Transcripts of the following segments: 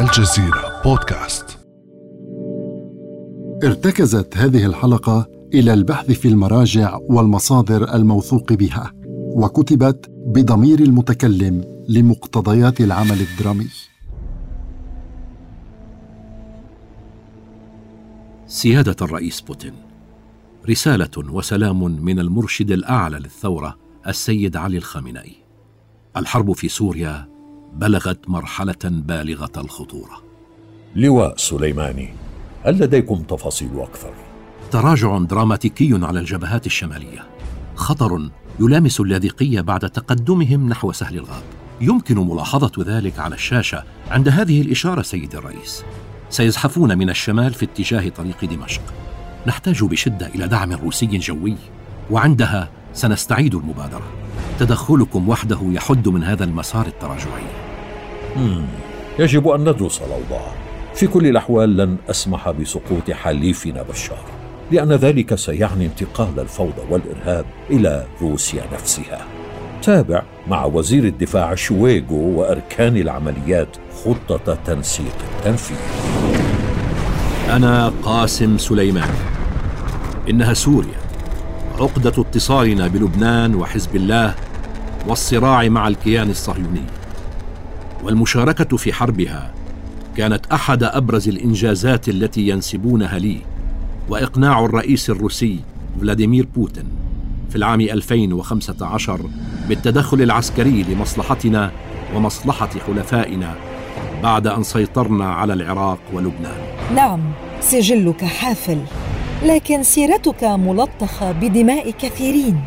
الجزيرة بودكاست. ارتكزت هذه الحلقة إلى البحث في المراجع والمصادر الموثوق بها وكتبت بضمير المتكلم لمقتضيات العمل الدرامي. سيادة الرئيس بوتين رسالة وسلام من المرشد الأعلى للثورة السيد علي الخامنئي. الحرب في سوريا بلغت مرحلة بالغة الخطورة. لواء سليماني هل لديكم تفاصيل أكثر؟ تراجع دراماتيكي على الجبهات الشمالية. خطر يلامس اللاذقية بعد تقدمهم نحو سهل الغاب. يمكن ملاحظة ذلك على الشاشة عند هذه الإشارة سيد الرئيس. سيزحفون من الشمال في اتجاه طريق دمشق. نحتاج بشدة إلى دعم روسي جوي وعندها سنستعيد المبادرة. تدخلكم وحده يحد من هذا المسار التراجعي. يجب أن ندرس الأوضاع. في كل الأحوال لن أسمح بسقوط حليفنا بشار لأن ذلك سيعني انتقال الفوضى والإرهاب إلى روسيا نفسها. تابع مع وزير الدفاع شويغو وأركان العمليات خطة تنسيق التنفيذ. أنا قاسم سليمان. إنها سوريا. عقدة اتصالنا بلبنان وحزب الله والصراع مع الكيان الصهيوني. والمشاركة في حربها كانت أحد أبرز الإنجازات التي ينسبونها لي وإقناع الرئيس الروسي فلاديمير بوتين في العام 2015 بالتدخل العسكري لمصلحتنا ومصلحة حلفائنا بعد أن سيطرنا على العراق ولبنان. نعم سجلك حافل لكن سيرتك ملطخة بدماء كثيرين.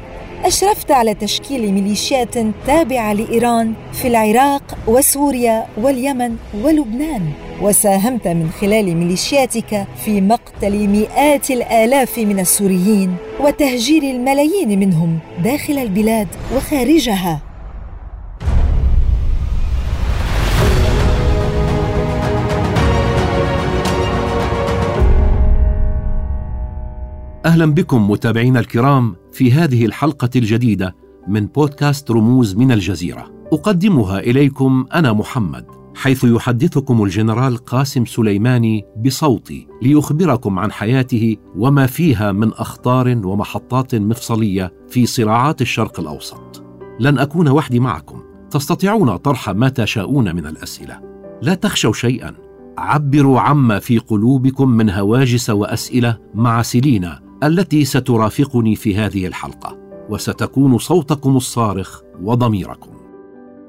أشرفت على تشكيل ميليشيات تابعة لإيران في العراق وسوريا واليمن ولبنان. وساهمت من خلال ميليشياتك في مقتل مئات الآلاف من السوريين وتهجير الملايين منهم داخل البلاد وخارجها. أهلا بكم متابعينا الكرام في هذه الحلقة الجديدة من بودكاست رموز من الجزيرة. أقدمها إليكم أنا محمد حيث يحدثكم الجنرال قاسم سليماني بصوتي ليخبركم عن حياته وما فيها من أخطار ومحطات مفصلية في صراعات الشرق الأوسط. لن أكون وحدي معكم تستطيعون طرح ما تشاءون من الأسئلة. لا تخشوا شيئا عبروا عما في قلوبكم من هواجس وأسئلة مع سيلينا التي سترافقني في هذه الحلقة وستكون صوتكم الصارخ وضميركم.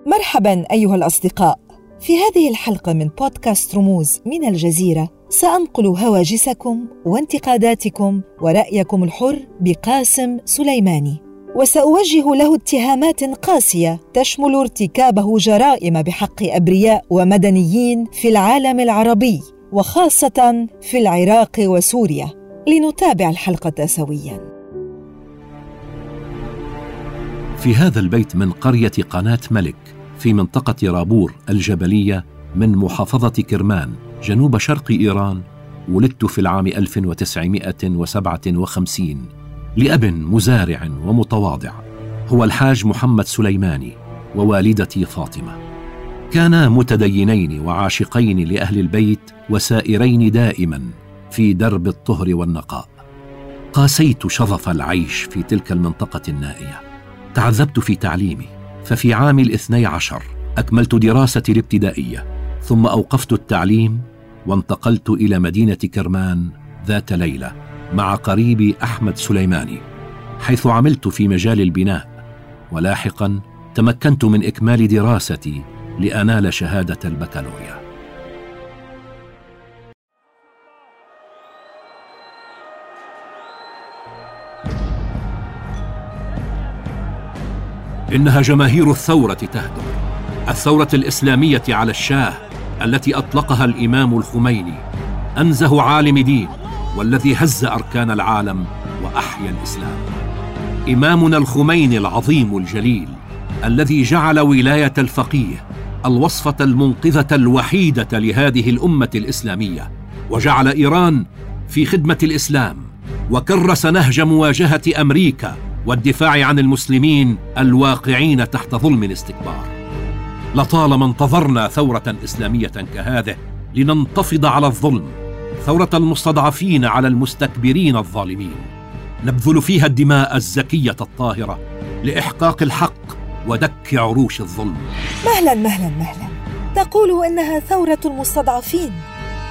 مرحبا أيها الأصدقاء. في هذه الحلقة من بودكاست رموز من الجزيرة سأنقل هواجسكم وانتقاداتكم ورأيكم الحر بقاسم سليماني. وسأوجه له اتهامات قاسية تشمل ارتكابه جرائم بحق أبرياء ومدنيين في العالم العربي وخاصة في العراق وسوريا. لنتابع الحلقة سويا. في هذا البيت من قرية قناة ملك في منطقة رابور الجبلية من محافظة كرمان جنوب شرق إيران ولدت في العام 1957 لأب مزارع ومتواضع هو الحاج محمد سليماني ووالدتي فاطمة كانا متدينين وعاشقين لأهل البيت وسائرين دائما في درب الطهر والنقاء. قاسيت شظف العيش في تلك المنطقة النائية. تعذبت في تعليمي. ففي عام الاثني عشر أكملت دراستي الابتدائية. ثم أوقفت التعليم وانتقلت إلى مدينة كرمان ذات ليلة مع قريبي أحمد سليماني حيث عملت في مجال البناء. ولاحقا تمكنت من إكمال دراستي لأنال شهادة البكالوريا. إنها جماهير الثورة تهدم. الثورة الإسلامية على الشاه التي أطلقها الإمام الخميني أنزه عالم دين والذي هز أركان العالم وأحيا الإسلام. إمامنا الخميني العظيم الجليل الذي جعل ولاية الفقيه الوصفة المنقذة الوحيدة لهذه الأمة الإسلامية وجعل إيران في خدمة الإسلام وكرس نهج مواجهة أمريكا والدفاع عن المسلمين الواقعين تحت ظلم الاستكبار. لطالما انتظرنا ثورة إسلامية كهذه لننتفض على الظلم ثورة المستضعفين على المستكبرين الظالمين. نبذل فيها الدماء الزكية الطاهرة لإحقاق الحق ودك عروش الظلم. مهلا مهلا مهلا. تقول إنها ثورة المستضعفين.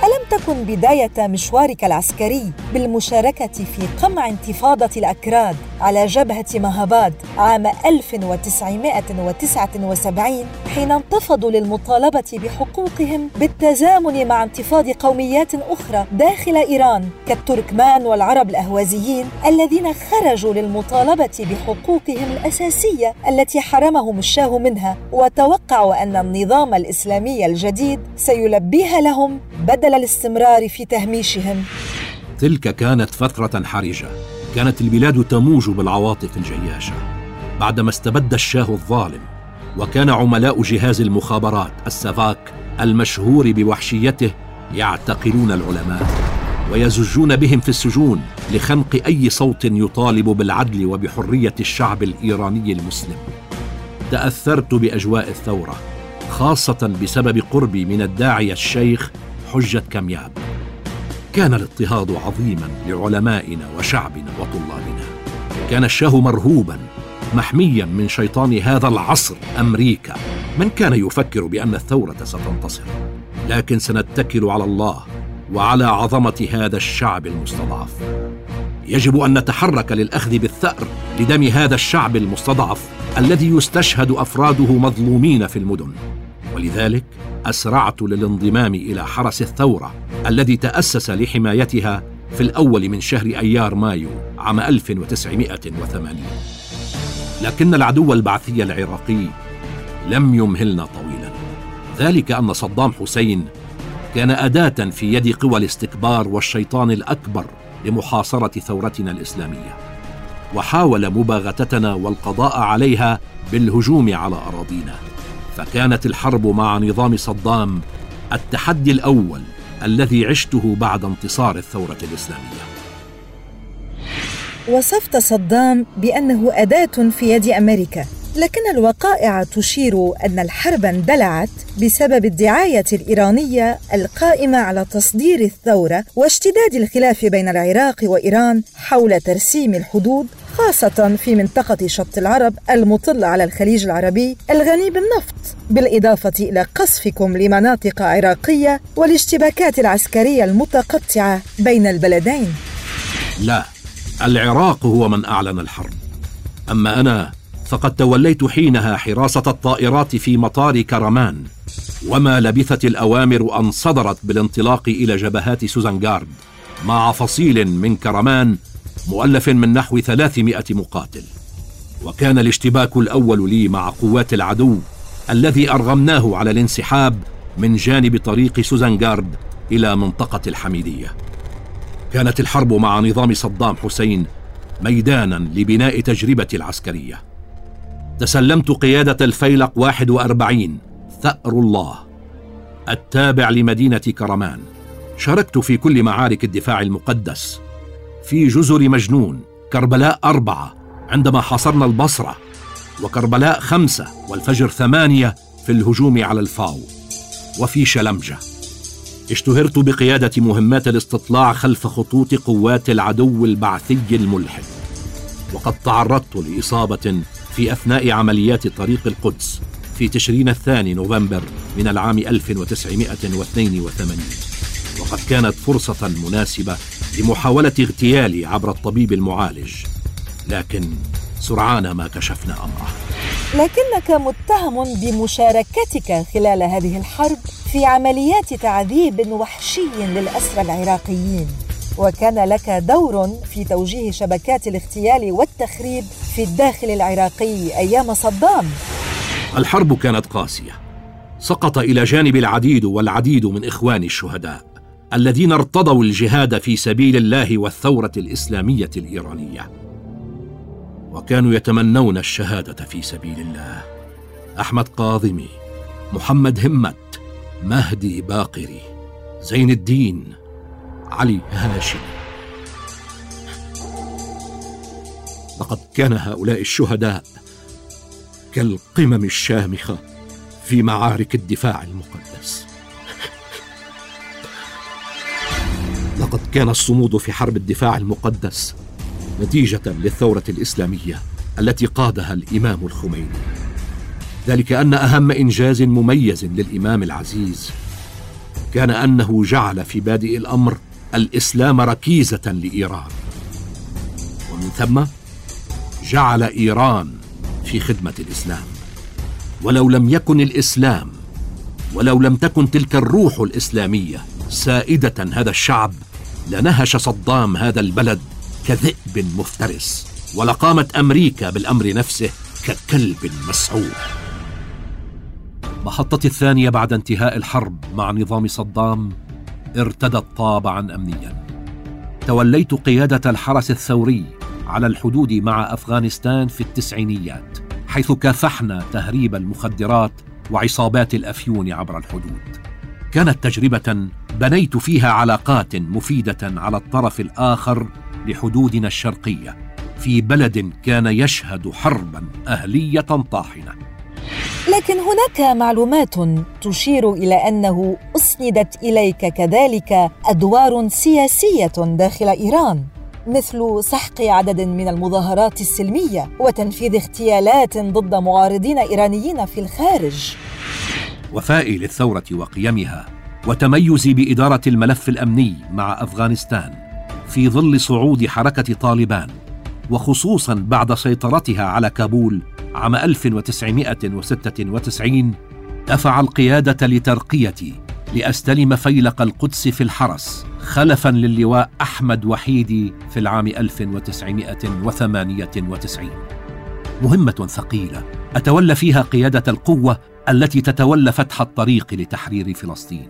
ألم تكن بداية مشوارك العسكري بالمشاركة في قمع انتفاضة الأكراد على جبهة مهاباد عام 1979 حين انتفضوا للمطالبة بحقوقهم بالتزامن مع انتفاض قوميات أخرى داخل إيران كالتركمان والعرب الأهوازيين الذين خرجوا للمطالبة بحقوقهم الأساسية التي حرمهم الشاه منها وتوقعوا أن النظام الإسلامي الجديد سيلبيها لهم بدل الاستمرار في تهميشهم. تلك كانت فترة حرجة. كانت البلاد تموج بالعواطف الجياشة. بعدما استبد الشاه الظالم وكان عملاء جهاز المخابرات السافاك المشهور بوحشيته يعتقلون العلماء ويزجون بهم في السجون لخنق أي صوت يطالب بالعدل وبحرية الشعب الإيراني المسلم. تأثرت بأجواء الثورة خاصة بسبب قربي من الداعيه الشيخ حجة كمياب كان الاضطهاد عظيما لعلمائنا وشعبنا وطلابنا. كان الشاه مرهوبا محميا من شيطان هذا العصر أمريكا. من كان يفكر بأن الثورة ستنتصر. لكن سنتكل على الله وعلى عظمة هذا الشعب المستضعف. يجب أن نتحرك للأخذ بالثأر لدم هذا الشعب المستضعف الذي يستشهد أفراده مظلومين في المدن. ولذلك أسرعت للانضمام إلى حرس الثورة الذي تأسس لحمايتها في الأول من شهر أيار مايو عام 1980 لكن العدو البعثي العراقي لم يمهلنا طويلا. ذلك أن صدام حسين كان أداة في يد قوى الاستكبار والشيطان الأكبر لمحاصرة ثورتنا الإسلامية. وحاول مباغتتنا والقضاء عليها بالهجوم على أراضينا. فكانت الحرب مع نظام صدام التحدي الأول الذي عشته بعد انتصار الثورة الإسلامية. وصفت صدام بأنه أداة في يد أمريكا. لكن الوقائع تشير أن الحرب اندلعت بسبب الدعاية الإيرانية القائمة على تصدير الثورة واشتداد الخلاف بين العراق وإيران حول ترسيم الحدود خاصة في منطقة شط العرب المطلة على الخليج العربي الغني بالنفط بالإضافة إلى قصفكم لمناطق عراقية والاشتباكات العسكرية المتقطعة بين البلدين. لا العراق هو من أعلن الحرب. أما أنا فقد توليت حينها حراسة الطائرات في مطار كرمان وما لبثت الأوامر أن صدرت بالانطلاق إلى جبهات سوزنغارد مع فصيل من كرمان مؤلف من نحو ثلاثمائة مقاتل. وكان الاشتباك الأول لي مع قوات العدو الذي أرغمناه على الانسحاب من جانب طريق سوزنغارد إلى منطقة الحميدية. كانت الحرب مع نظام صدام حسين ميدانا لبناء تجربتي العسكرية. تسلمت قيادة الفيلق 41 ثأر الله. التابع لمدينة كرمان. شاركت في كل معارك الدفاع المقدس. في جزر مجنون كربلاء أربعة عندما حاصرنا البصرة وكربلاء خمسة والفجر ثمانية في الهجوم على الفاو. وفي شلمجة. اشتهرت بقيادة مهمات الاستطلاع خلف خطوط قوات العدو البعثي الملحد. وقد تعرضت لإصابة في أثناء عمليات طريق القدس في تشرين الثاني نوفمبر من العام 1982 وقد كانت فرصة مناسبة لمحاولة اغتيالي عبر الطبيب المعالج. لكن سرعان ما كشفنا أمره. لكنك متهم بمشاركتك خلال هذه الحرب في عمليات تعذيب وحشي للأسرى العراقيين. وكان لك دور في توجيه شبكات الاغتيال والتخريب في الداخل العراقي أيام صدام. الحرب كانت قاسية. سقط إلى جانب العديد والعديد من اخواني الشهداء الذين ارتضوا الجهاد في سبيل الله والثورة الإسلامية الإيرانية. وكانوا يتمنون الشهادة في سبيل الله. أحمد قاضمي محمد همت مهدي باقري زين الدين علي هاشم لقد كان هؤلاء الشهداء كالقمم الشامخة في معارك الدفاع المقدس. لقد كان الصمود في حرب الدفاع المقدس نتيجة للثورة الإسلامية التي قادها الإمام الخميني. ذلك أن أهم إنجاز مميز للإمام العزيز كان أنه جعل في بادئ الأمر الإسلام ركيزة لإيران. ومن ثم جعل إيران في خدمة الإسلام. ولو لم يكن الإسلام ولو لم تكن تلك الروح الإسلامية سائدة هذا الشعب لنهش صدام هذا البلد كذئب مفترس ولقامت أمريكا بالأمر نفسه ككلب مسعور محطتي الثانية بعد انتهاء الحرب مع نظام صدام ارتدت طابعا امنيا. توليت قيادة الحرس الثوري على الحدود مع أفغانستان في التسعينيات حيث كافحنا تهريب المخدرات وعصابات الأفيون عبر الحدود. كانت تجربة بنيت فيها علاقات مفيدة على الطرف الآخر لحدودنا الشرقية في بلد كان يشهد حربا أهلية طاحنة. لكن هناك معلومات تشير إلى أنه أسندت إليك كذلك أدوار سياسية داخل إيران مثل سحق عدد من المظاهرات السلمية وتنفيذ اغتيالات ضد معارضين إيرانيين في الخارج. وفائي للثورة وقيمها وتميزي بإدارة الملف الأمني مع أفغانستان في ظل صعود حركة طالبان وخصوصا بعد سيطرتها على كابول عام 1996 دفع القيادة لترقيتي لأستلم فيلق القدس في الحرس خلفا للواء أحمد وحيدي في العام 1998 مهمة ثقيلة أتولى فيها قيادة القوة التي تتولى فتح الطريق لتحرير فلسطين.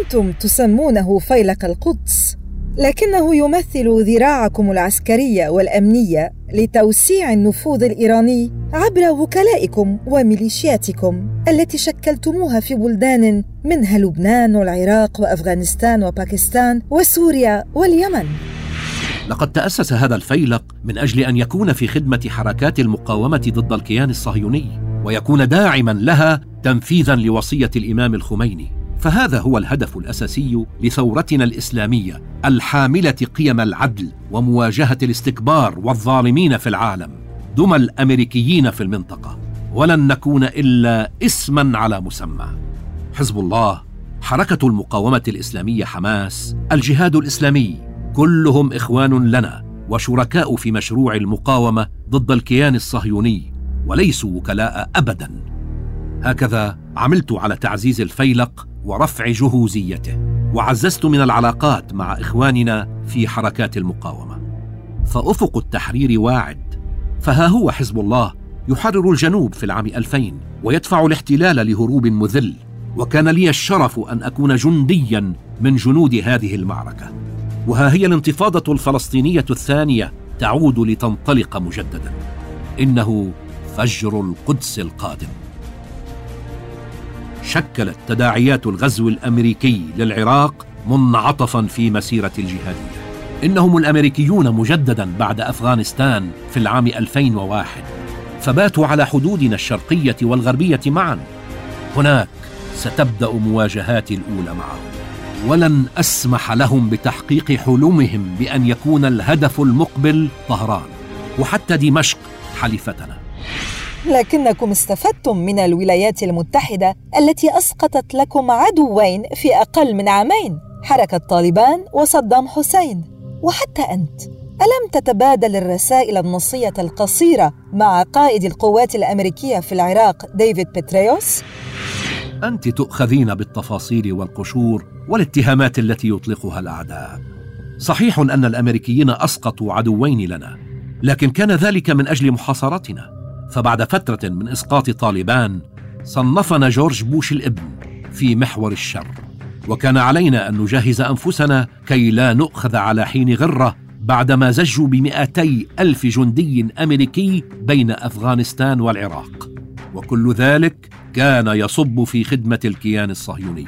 أنتم تسمونه فيلق القدس. لكنه يمثل ذراعكم العسكرية والأمنية لتوسيع النفوذ الإيراني عبر وكلائكم وميليشياتكم التي شكلتموها في بلدان منها لبنان والعراق وأفغانستان وباكستان وسوريا واليمن. لقد تأسس هذا الفيلق من أجل أن يكون في خدمة حركات المقاومة ضد الكيان الصهيوني ويكون داعما لها تنفيذا لوصية الإمام الخميني. فهذا هو الهدف الأساسي لثورتنا الإسلامية الحاملة قيم العدل ومواجهة الاستكبار والظالمين في العالم دمى الأمريكيين في المنطقة. ولن نكون إلا اسما على مسمى. حزب الله حركة المقاومة الإسلامية حماس الجهاد الإسلامي كلهم إخوان لنا وشركاء في مشروع المقاومة ضد الكيان الصهيوني وليسوا وكلاء ابدا. هكذا عملت على تعزيز الفيلق ورفع جهوزيته. وعززت من العلاقات مع إخواننا في حركات المقاومة. فأفق التحرير واعد. فها هو حزب الله يحرر الجنوب في العام 2000 ويدفع الاحتلال لهروب مذل. وكان لي الشرف أن أكون جنديا من جنود هذه المعركة. وها هي الانتفاضة الفلسطينية الثانية تعود لتنطلق مجددا. إنه فجر القدس القادم. شكلت تداعيات الغزو الأمريكي للعراق منعطفا في مسيرة الجهاديه إنهم الأمريكيون مجددا بعد أفغانستان في العام 2001 فباتوا على حدودنا الشرقية والغربية معا. هناك ستبدأ مواجهاتي الأولى معهم. ولن أسمح لهم بتحقيق حلمهم بأن يكون الهدف المقبل طهران. وحتى دمشق حليفتنا لكنكم استفدتم من الولايات المتحدة التي أسقطت لكم عدوين في أقل من عامين حركة طالبان وصدام حسين. وحتى أنت ألم تتبادل الرسائل النصية القصيرة مع قائد القوات الأمريكية في العراق ديفيد بتريوس أنت تؤخذين بالتفاصيل والقشور والاتهامات التي يطلقها الأعداء. صحيح أن الأمريكيين أسقطوا عدوين لنا لكن كان ذلك من أجل محاصرتنا. فبعد فترة من إسقاط طالبان صنفنا جورج بوش الابن في محور الشر. وكان علينا أن نجهز أنفسنا كي لا نؤخذ على حين غرة بعدما زجوا بمئتي ألف جندي أمريكي بين أفغانستان والعراق. وكل ذلك كان يصب في خدمة الكيان الصهيوني.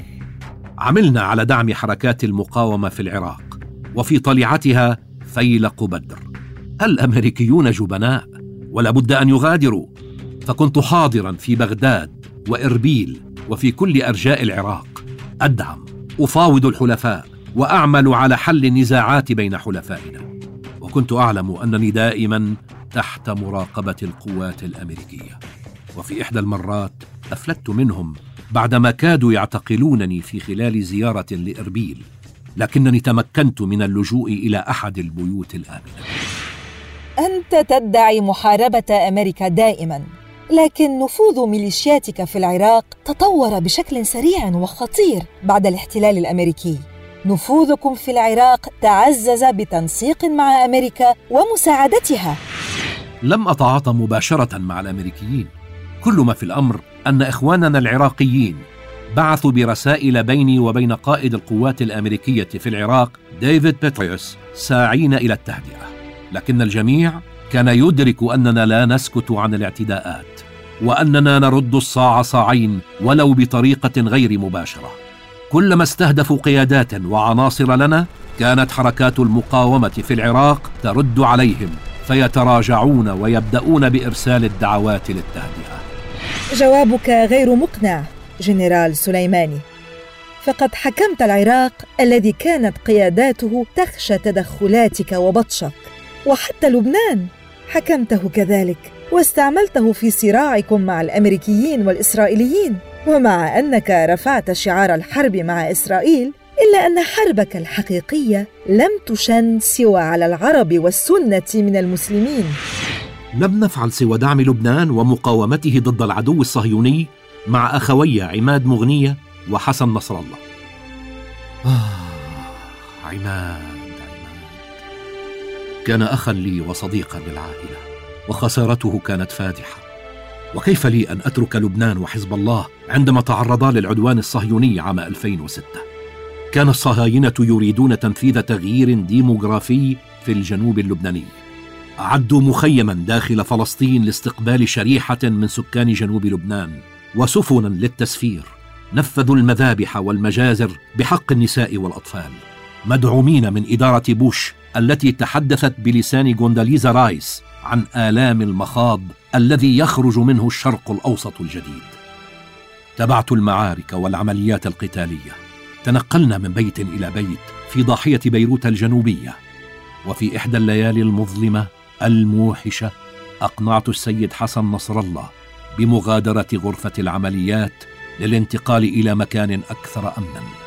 عملنا على دعم حركات المقاومة في العراق وفي طليعتها فيلق بدر. الأمريكيون جبناء. ولا بد أن يغادروا. فكنت حاضرا في بغداد وإربيل وفي كل أرجاء العراق. أدعم أفاوض الحلفاء وأعمل على حل النزاعات بين حلفائنا. وكنت أعلم أنني دائما تحت مراقبة القوات الأمريكية. وفي إحدى المرات افلتت منهم بعدما كادوا يعتقلونني في خلال زيارة لإربيل لكنني تمكنت من اللجوء إلى أحد البيوت الآمنة. أنت تدعي محاربة أمريكا دائما لكن نفوذ ميليشياتك في العراق تطور بشكل سريع وخطير بعد الاحتلال الأمريكي. نفوذكم في العراق تعزز بتنسيق مع أمريكا ومساعدتها. لم أتعاطى مباشرة مع الأمريكيين. كل ما في الأمر أن إخواننا العراقيين بعثوا برسائل بيني وبين قائد القوات الأمريكية في العراق ديفيد بيتريوس ساعين إلى التهدئة. لكن الجميع كان يدرك أننا لا نسكت عن الاعتداءات وأننا نرد الصاع صاعين ولو بطريقة غير مباشرة. كلما استهدفوا قيادات وعناصر لنا كانت حركات المقاومة في العراق ترد عليهم فيتراجعون ويبدأون بإرسال الدعوات للتهدئة. جوابك غير مقنع جنرال سليماني. فقد حكمت العراق الذي كانت قياداته تخشى تدخلاتك وبطشك. وحتى لبنان. حكمته كذلك واستعملته في صراعكم مع الأمريكيين والإسرائيليين. ومع أنك رفعت شعار الحرب مع إسرائيل إلا أن حربك الحقيقية لم تشن سوى على العرب والسنة من المسلمين. لم نفعل سوى دعم لبنان ومقاومته ضد العدو الصهيوني مع أخوي عماد مغنية وحسن نصر الله. آه عماد. كان أخا لي وصديقا للعائلة وخسارته كانت فادحة. وكيف لي أن أترك لبنان وحزب الله عندما تعرضا للعدوان الصهيوني عام 2006 كان الصهاينة يريدون تنفيذ تغيير ديموغرافي في الجنوب اللبناني. اعدوا مخيما داخل فلسطين لاستقبال شريحة من سكان جنوب لبنان. وسفنا للتسفير. نفذوا المذابح والمجازر بحق النساء والأطفال. مدعومين من إدارة بوش التي تحدثت بلسان كونداليزا رايس عن آلام المخاض الذي يخرج منه الشرق الأوسط الجديد. تبعت المعارك والعمليات القتالية. تنقلنا من بيت إلى بيت في ضاحية بيروت الجنوبية. وفي إحدى الليالي المظلمة الموحشة أقنعت السيد حسن نصر الله بمغادرة غرفة العمليات للانتقال إلى مكان أكثر امنا.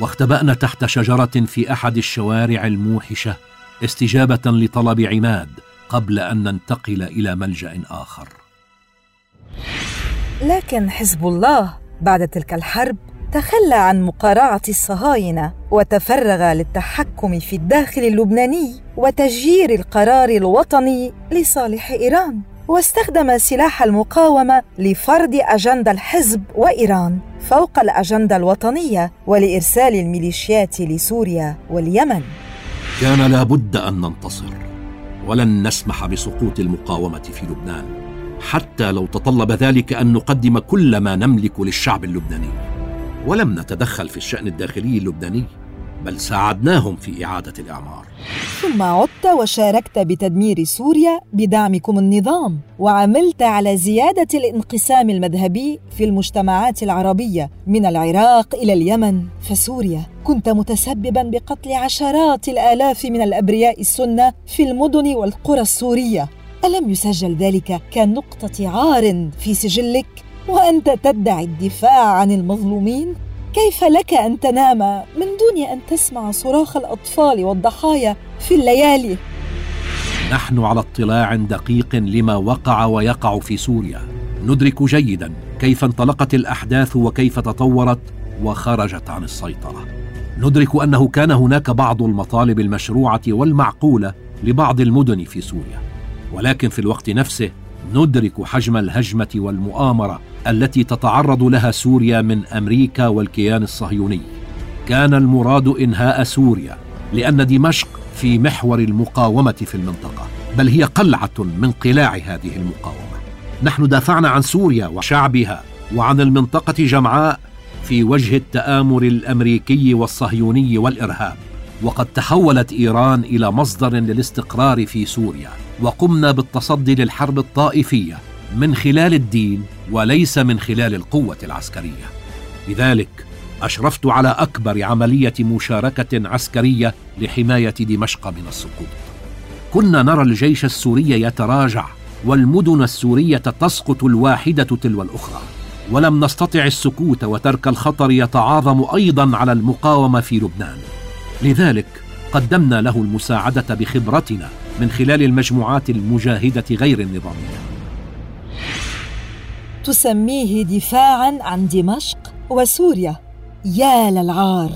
واختبأنا تحت شجرة في أحد الشوارع الموحشة استجابة لطلب عماد قبل أن ننتقل إلى ملجأ آخر. لكن حزب الله بعد تلك الحرب تخلى عن مقارعة الصهاينة وتفرغ للتحكم في الداخل اللبناني وتشجير القرار الوطني لصالح إيران. واستخدم سلاح المقاومة لفرض اجنده الحزب وإيران فوق الأجندة الوطنية ولإرسال الميليشيات لسوريا واليمن. كان لابد أن ننتصر ولن نسمح بسقوط المقاومة في لبنان حتى لو تطلب ذلك أن نقدم كل ما نملك للشعب اللبناني. ولم نتدخل في الشأن الداخلي اللبناني. بل ساعدناهم في إعادة الإعمار. ثم عدت وشاركت بتدمير سوريا بدعمكم النظام وعملت على زيادة الانقسام المذهبي في المجتمعات العربية من العراق إلى اليمن. فسوريا كنت متسببا بقتل عشرات الآلاف من الأبرياء السنة في المدن والقرى السورية. ألم يسجل ذلك كنقطة عار في سجلك؟ وأنت تدعي الدفاع عن المظلومين؟ كيف لك أن تنام من دون أن تسمع صراخ الأطفال والضحايا في الليالي؟ نحن على اطلاع دقيق لما وقع ويقع في سوريا. ندرك جيدا كيف انطلقت الأحداث وكيف تطورت وخرجت عن السيطرة. ندرك أنه كان هناك بعض المطالب المشروعة والمعقولة لبعض المدن في سوريا. ولكن في الوقت نفسه ندرك حجم الهجمة والمؤامرة التي تتعرض لها سوريا من أمريكا والكيان الصهيوني. كان المراد إنهاء سوريا لأن دمشق في محور المقاومة في المنطقة بل هي قلعة من قلاع هذه المقاومة. نحن دافعنا عن سوريا وشعبها وعن المنطقة جمعاء في وجه التآمر الأمريكي والصهيوني والإرهاب. وقد تحولت إيران إلى مصدر للاستقرار في سوريا وقمنا بالتصدي للحرب الطائفية من خلال الدين وليس من خلال القوة العسكرية. لذلك أشرفت على أكبر عملية مشاركة عسكرية لحماية دمشق من السقوط. كنا نرى الجيش السوري يتراجع والمدن السورية تسقط الواحدة تلو الأخرى ولم نستطع السكوت وترك الخطر يتعاظم أيضا على المقاومة في لبنان. لذلك قدمنا له المساعدة بخبرتنا من خلال المجموعات المجاهدة غير النظامية. تسميه دفاعا عن دمشق وسوريا. يا للعار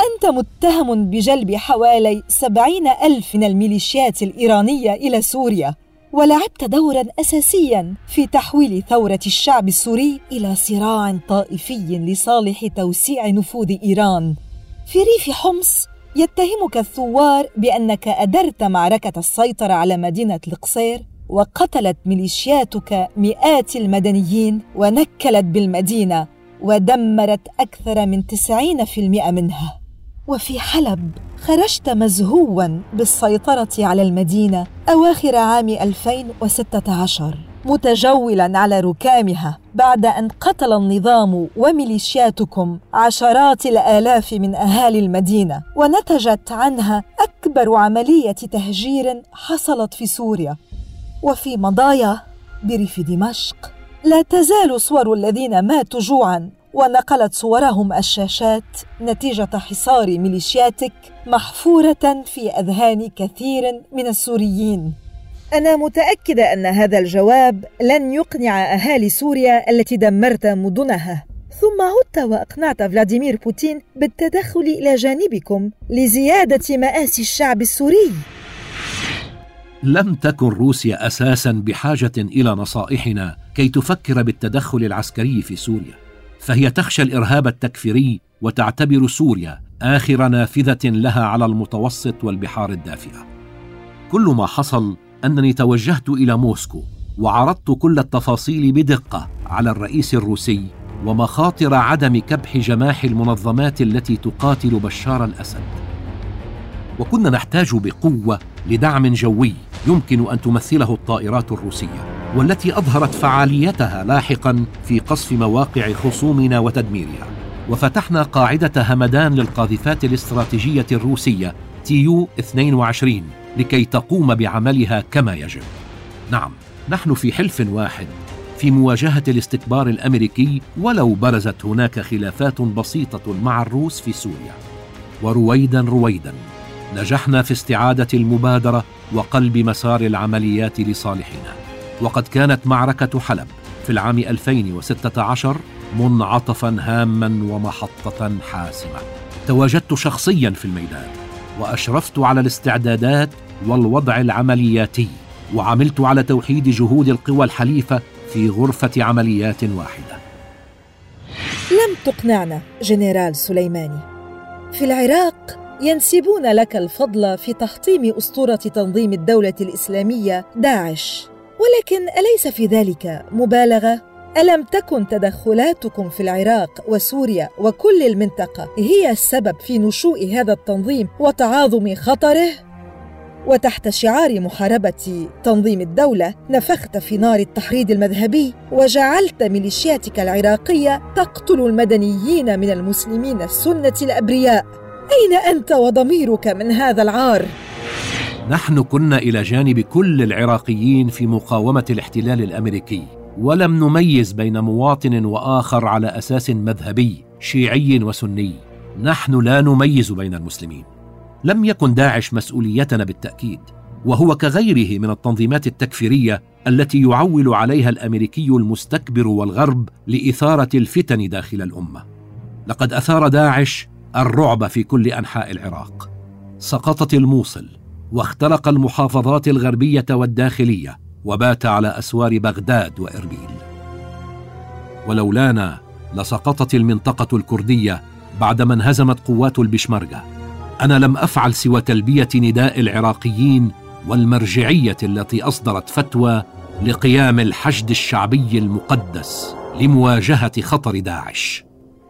أنت متهم بجلب حوالي سبعين ألف من الميليشيات الإيرانية إلى سوريا ولعبت دورا أساسيا في تحويل ثورة الشعب السوري إلى صراع طائفي لصالح توسيع نفوذ إيران. في ريف حمص يتهمك الثوار بأنك أدرت معركة السيطرة على مدينة القصير وقتلت ميليشياتك مئات المدنيين ونكلت بالمدينة ودمرت أكثر من 90% منها. وفي حلب خرجت مزهوا بالسيطرة على المدينة أواخر عام 2016 متجولا على ركامها بعد أن قتل النظام وميليشياتكم عشرات الآلاف من أهالي المدينة ونتجت عنها أكبر عملية تهجير حصلت في سوريا. وفي مضايا بريف دمشق لا تزال صور الذين ماتوا جوعا ونقلت صورهم الشاشات نتيجة حصار ميليشياتك محفورة في أذهان كثير من السوريين. أنا متأكدة أن هذا الجواب لن يقنع أهالي سوريا التي دمرت مدنها. ثم عدت وأقنعت فلاديمير بوتين بالتدخل إلى جانبكم لزيادة مآسي الشعب السوري. لم تكن روسيا أساسا بحاجة إلى نصائحنا كي تفكر بالتدخل العسكري في سوريا. فهي تخشى الإرهاب التكفيري وتعتبر سوريا آخر نافذة لها على المتوسط والبحار الدافئة. كل ما حصل أنني توجهت إلى موسكو وعرضت كل التفاصيل بدقة على الرئيس الروسي ومخاطر عدم كبح جماح المنظمات التي تقاتل بشار الأسد. وكنا نحتاج بقوة لدعم جوي يمكن أن تمثله الطائرات الروسية والتي أظهرت فعاليتها لاحقا في قصف مواقع خصومنا وتدميرها. وفتحنا قاعدة همدان للقاذفات الاستراتيجية الروسية تيو 22 لكي تقوم بعملها كما يجب. نعم نحن في حلف واحد في مواجهة الاستكبار الأمريكي ولو برزت هناك خلافات بسيطة مع الروس في سوريا. ورويدا رويدا. نجحنا في استعادة المبادرة وقلب مسار العمليات لصالحنا. وقد كانت معركة حلب في العام 2016 منعطفا هاما ومحطة حاسمة. تواجدت شخصيا في الميدان وأشرفت على الاستعدادات والوضع العملياتي وعملت على توحيد جهود القوى الحليفة في غرفة عمليات واحدة. لم تقنعنا جنرال سليماني. في العراق ينسبون لك الفضل في تحطيم أسطورة تنظيم الدولة الإسلامية داعش. ولكن أليس في ذلك مبالغة؟ ألم تكن تدخلاتكم في العراق وسوريا وكل المنطقة هي السبب في نشوء هذا التنظيم وتعاظم خطره؟ وتحت شعار محاربة تنظيم الدولة نفخت في نار التحريض المذهبي وجعلت ميليشياتك العراقية تقتل المدنيين من المسلمين السنة الأبرياء. أين أنت وضميرك من هذا العار؟ نحن كنا إلى جانب كل العراقيين في مقاومة الاحتلال الأمريكي ولم نميز بين مواطن وآخر على أساس مذهبي شيعي وسني. نحن لا نميز بين المسلمين. لم يكن داعش مسؤوليتنا بالتأكيد وهو كغيره من التنظيمات التكفيرية التي يعول عليها الأمريكي المستكبر والغرب لإثارة الفتن داخل الأمة. لقد أثار داعش الرعب في كل أنحاء العراق. سقطت الموصل واخترق المحافظات الغربية والداخلية وبات على أسوار بغداد وإربيل. ولولانا لسقطت المنطقة الكردية بعدما انهزمت قوات البشمركه أنا لم أفعل سوى تلبية نداء العراقيين والمرجعية التي أصدرت فتوى لقيام الحشد الشعبي المقدس لمواجهة خطر داعش.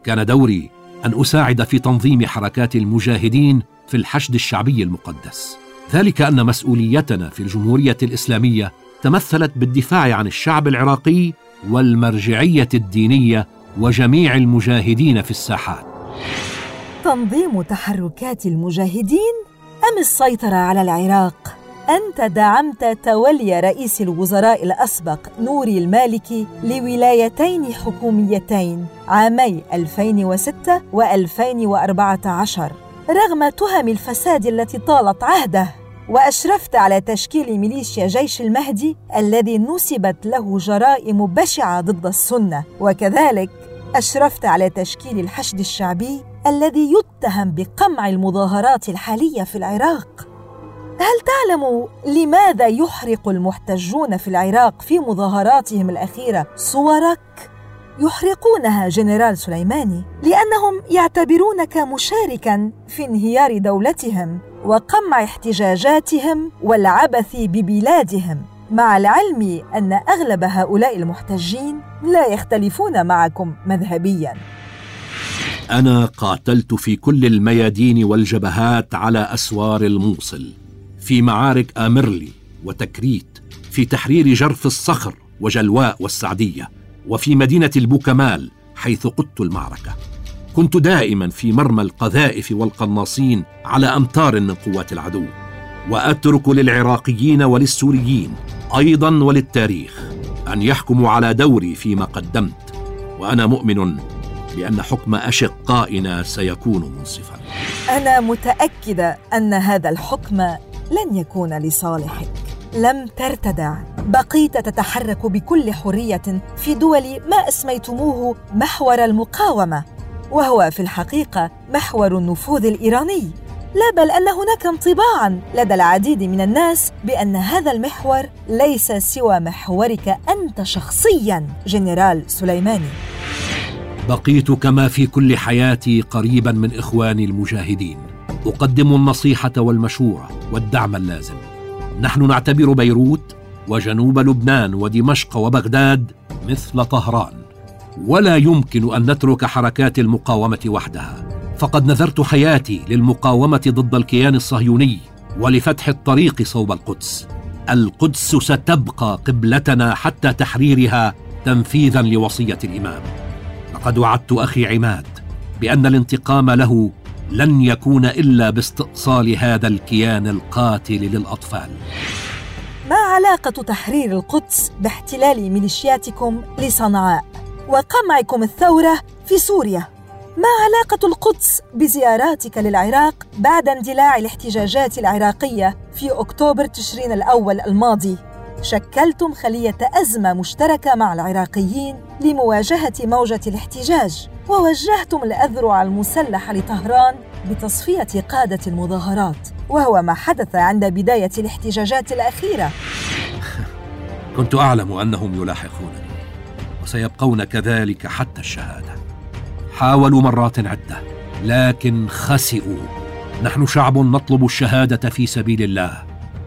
كان دوري أن أساعد في تنظيم حركات المجاهدين في الحشد الشعبي المقدس. ذلك أن مسؤوليتنا في الجمهورية الإسلامية تمثلت بالدفاع عن الشعب العراقي والمرجعية الدينية وجميع المجاهدين في الساحات. تنظيم تحركات المجاهدين أم السيطرة على العراق؟ أنت دعمت تولي رئيس الوزراء الأسبق نوري المالكي لولايتين حكوميتين عامي 2006 و2014 رغم تهم الفساد التي طالت عهده وأشرفت على تشكيل ميليشيا جيش المهدي الذي نسبت له جرائم بشعة ضد السنة. وكذلك أشرفت على تشكيل الحشد الشعبي الذي يتهم بقمع المظاهرات الحالية في العراق. هل تعلم لماذا يحرق المحتجون في العراق في مظاهراتهم الأخيرة؟ صورك يحرقونها جنرال سليماني لأنهم يعتبرونك مشاركا في انهيار دولتهم وقمع احتجاجاتهم والعبث ببلادهم. مع العلم أن أغلب هؤلاء المحتجين لا يختلفون معكم مذهبيا. أنا قاتلت في كل الميادين والجبهات على أسوار الموصل. في معارك آمرلي وتكريت في تحرير جرف الصخر وجلواء والسعدية وفي مدينة البوكمال حيث قدت المعركة. كنت دائما في مرمى القذائف والقناصين على أمتار من قوات العدو. وأترك للعراقيين وللسوريين أيضا وللتاريخ أن يحكموا على دوري فيما قدمت. وأنا مؤمن بأن حكم أشقائنا سيكون منصفا. أنا متأكدة أن هذا الحكم لن يكون لصالحك. لم ترتدع. بقيت تتحرك بكل حرية في دول ما أسميتموه محور المقاومة وهو في الحقيقة محور النفوذ الإيراني. لا بل أن هناك انطباعا لدى العديد من الناس بأن هذا المحور ليس سوى محورك أنت شخصيا جنرال سليماني. بقيت كما في كل حياتي قريبا من إخواني المجاهدين. أقدم النصيحة والمشورة والدعم اللازم. نحن نعتبر بيروت وجنوب لبنان ودمشق وبغداد مثل طهران. ولا يمكن أن نترك حركات المقاومة وحدها. فقد نذرت حياتي للمقاومة ضد الكيان الصهيوني ولفتح الطريق صوب القدس. القدس ستبقى قبلتنا حتى تحريرها تنفيذا لوصية الإمام. لقد وعدت أخي عماد بأن الانتقام له لن يكون إلا باستئصال هذا الكيان القاتل للأطفال. ما علاقة تحرير القدس باحتلال ميليشياتكم لصنعاء وقمعكم الثورة في سوريا؟ ما علاقة القدس بزياراتك للعراق بعد اندلاع الاحتجاجات العراقية في أكتوبر تشرين الأول الماضي؟ شكلتم خلية أزمة مشتركة مع العراقيين لمواجهة موجة الاحتجاج ووجهتم الأذرع المسلحة لطهران بتصفية قادة المظاهرات وهو ما حدث عند بداية الاحتجاجات الأخيرة. كنت أعلم أنهم يلاحقونني وسيبقون كذلك حتى الشهادة. حاولوا مرات عدة لكن خسئوا. نحن شعب نطلب الشهادة في سبيل الله.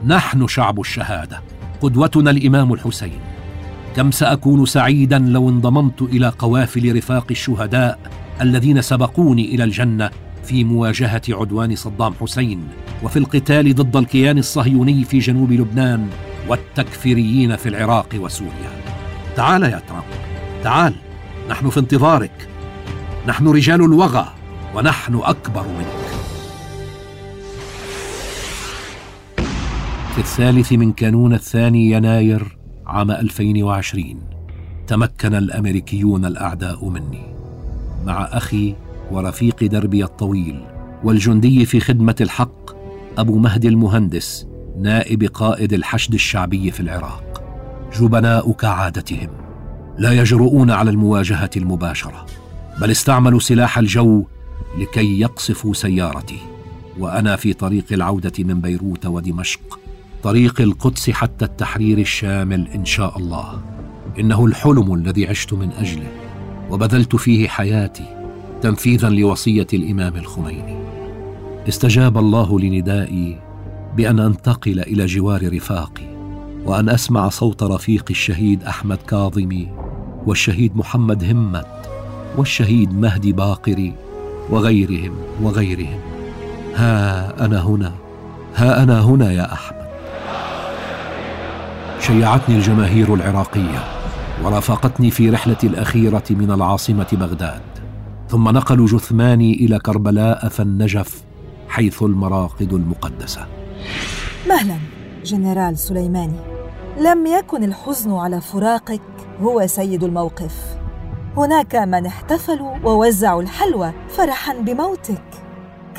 نحن شعب الشهادة. قدوتنا الإمام الحسين كم سأكون سعيدا لو انضممت إلى قوافل رفاق الشهداء الذين سبقوني إلى الجنة في مواجهة عدوان صدام حسين وفي القتال ضد الكيان الصهيوني في جنوب لبنان والتكفيريين في العراق وسوريا. تعال يا ترامب تعال نحن في انتظارك. نحن رجال الوغى ونحن أكبر منك. الثالث من كانون الثاني يناير عام 2020 تمكن الأمريكيون الأعداء مني مع أخي ورفيق دربي الطويل والجندي في خدمة الحق أبو مهدي المهندس نائب قائد الحشد الشعبي في العراق. جبناء كعادتهم لا يجرؤون على المواجهة المباشرة بل استعملوا سلاح الجو لكي يقصفوا سيارتي وأنا في طريق العودة من بيروت ودمشق. طريق القدس حتى التحرير الشامل إن شاء الله. إنه الحلم الذي عشت من أجله وبذلت فيه حياتي تنفيذا لوصية الإمام الخميني. استجاب الله لندائي بأن أنتقل إلى جوار رفاقي وأن أسمع صوت رفيقي الشهيد أحمد كاظمي والشهيد محمد همت والشهيد مهدي باقري وغيرهم وغيرهم. ها أنا هنا ها أنا هنا يا أحمد. شيعتني الجماهير العراقية ورافقتني في رحلتي الأخيرة من العاصمة بغداد. ثم نقلوا جثماني إلى كربلاء فالنجف حيث المراقد المقدسة. مهلا جنرال سليماني. لم يكن الحزن على فراقك هو سيد الموقف. هناك من احتفلوا ووزعوا الحلوى فرحا بموتك.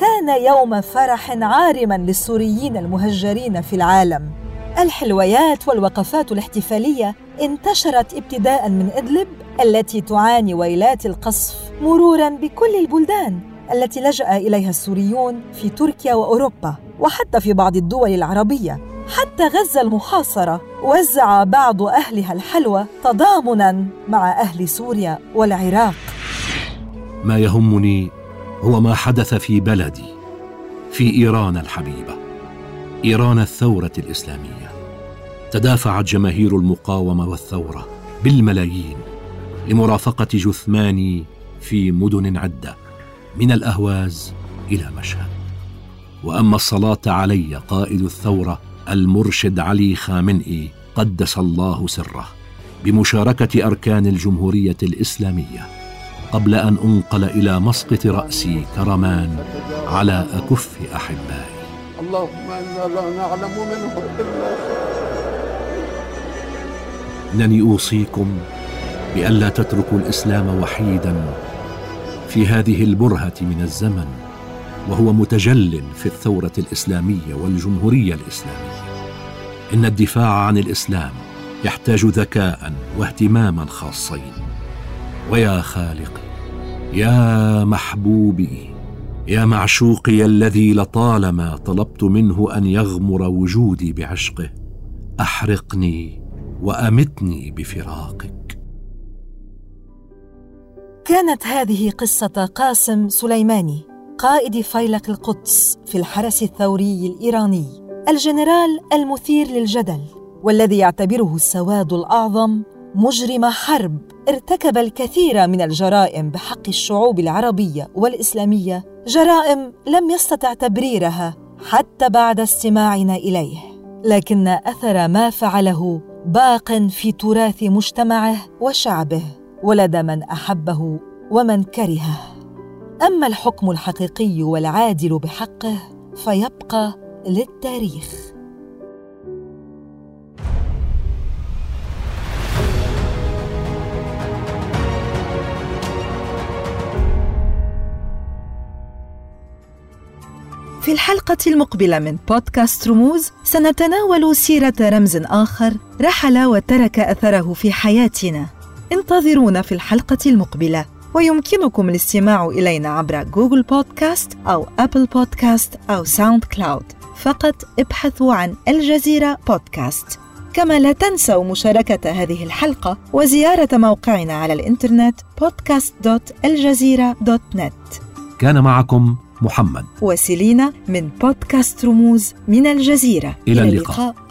كان يوم فرح عارما للسوريين المهجرين في العالم. الحلويات والوقفات الاحتفالية انتشرت ابتداء من إدلب التي تعاني ويلات القصف مرورا بكل البلدان التي لجأ إليها السوريون في تركيا وأوروبا وحتى في بعض الدول العربية. حتى غزة المحاصرة وزع بعض أهلها الحلوى تضامنا مع أهل سوريا والعراق. ما يهمني هو ما حدث في بلدي في إيران الحبيبة إيران الثورة الإسلامية. تدافعت جماهير المقاومة والثورة بالملايين لمرافقة جثماني في مدن عدة من الأهواز إلى مشهد. وأما الصلاة علي قائد الثورة المرشد علي خامنئي قدس الله سره بمشاركة أركان الجمهورية الإسلامية قبل أن أنقل إلى مسقط راسي كرمان على أكف أحبائي. اللهم إنا لا نعلم منه إلا انني اوصيكم بألا تتركوا الإسلام وحيدا في هذه البرهة من الزمن وهو متجل في الثورة الإسلامية والجمهورية الإسلامية. إن الدفاع عن الإسلام يحتاج ذكاء واهتماما خاصين. ويا خالقي يا محبوبي يا معشوقي الذي لطالما طلبت منه أن يغمر وجودي بعشقه أحرقني وأمتني بفراقك. كانت هذه قصة قاسم سليماني قائد فيلق القدس في الحرس الثوري الإيراني الجنرال المثير للجدل والذي يعتبره السواد الأعظم مجرم حرب ارتكب الكثير من الجرائم بحق الشعوب العربية والإسلامية جرائم لم يستطع تبريرها حتى بعد استماعنا إليه لكن أثر ما فعله باق في تراث مجتمعه وشعبه ولدى من أحبه ومن كرهه. أما الحكم الحقيقي والعادل بحقه فيبقى للتاريخ. في الحلقة المقبلة من بودكاست رموز سنتناول سيرة رمز آخر رحل وترك أثره في حياتنا. انتظرونا في الحلقة المقبلة ويمكنكم الاستماع إلينا عبر جوجل بودكاست أو أبل بودكاست أو ساوند كلاود. فقط ابحثوا عن الجزيرة بودكاست. كما لا تنسوا مشاركة هذه الحلقة وزيارة موقعنا على الإنترنت podcast.aljazeera.net كان معكم محمد. وسيلينا من بودكاست رموز من الجزيرة. إلى اللقاء.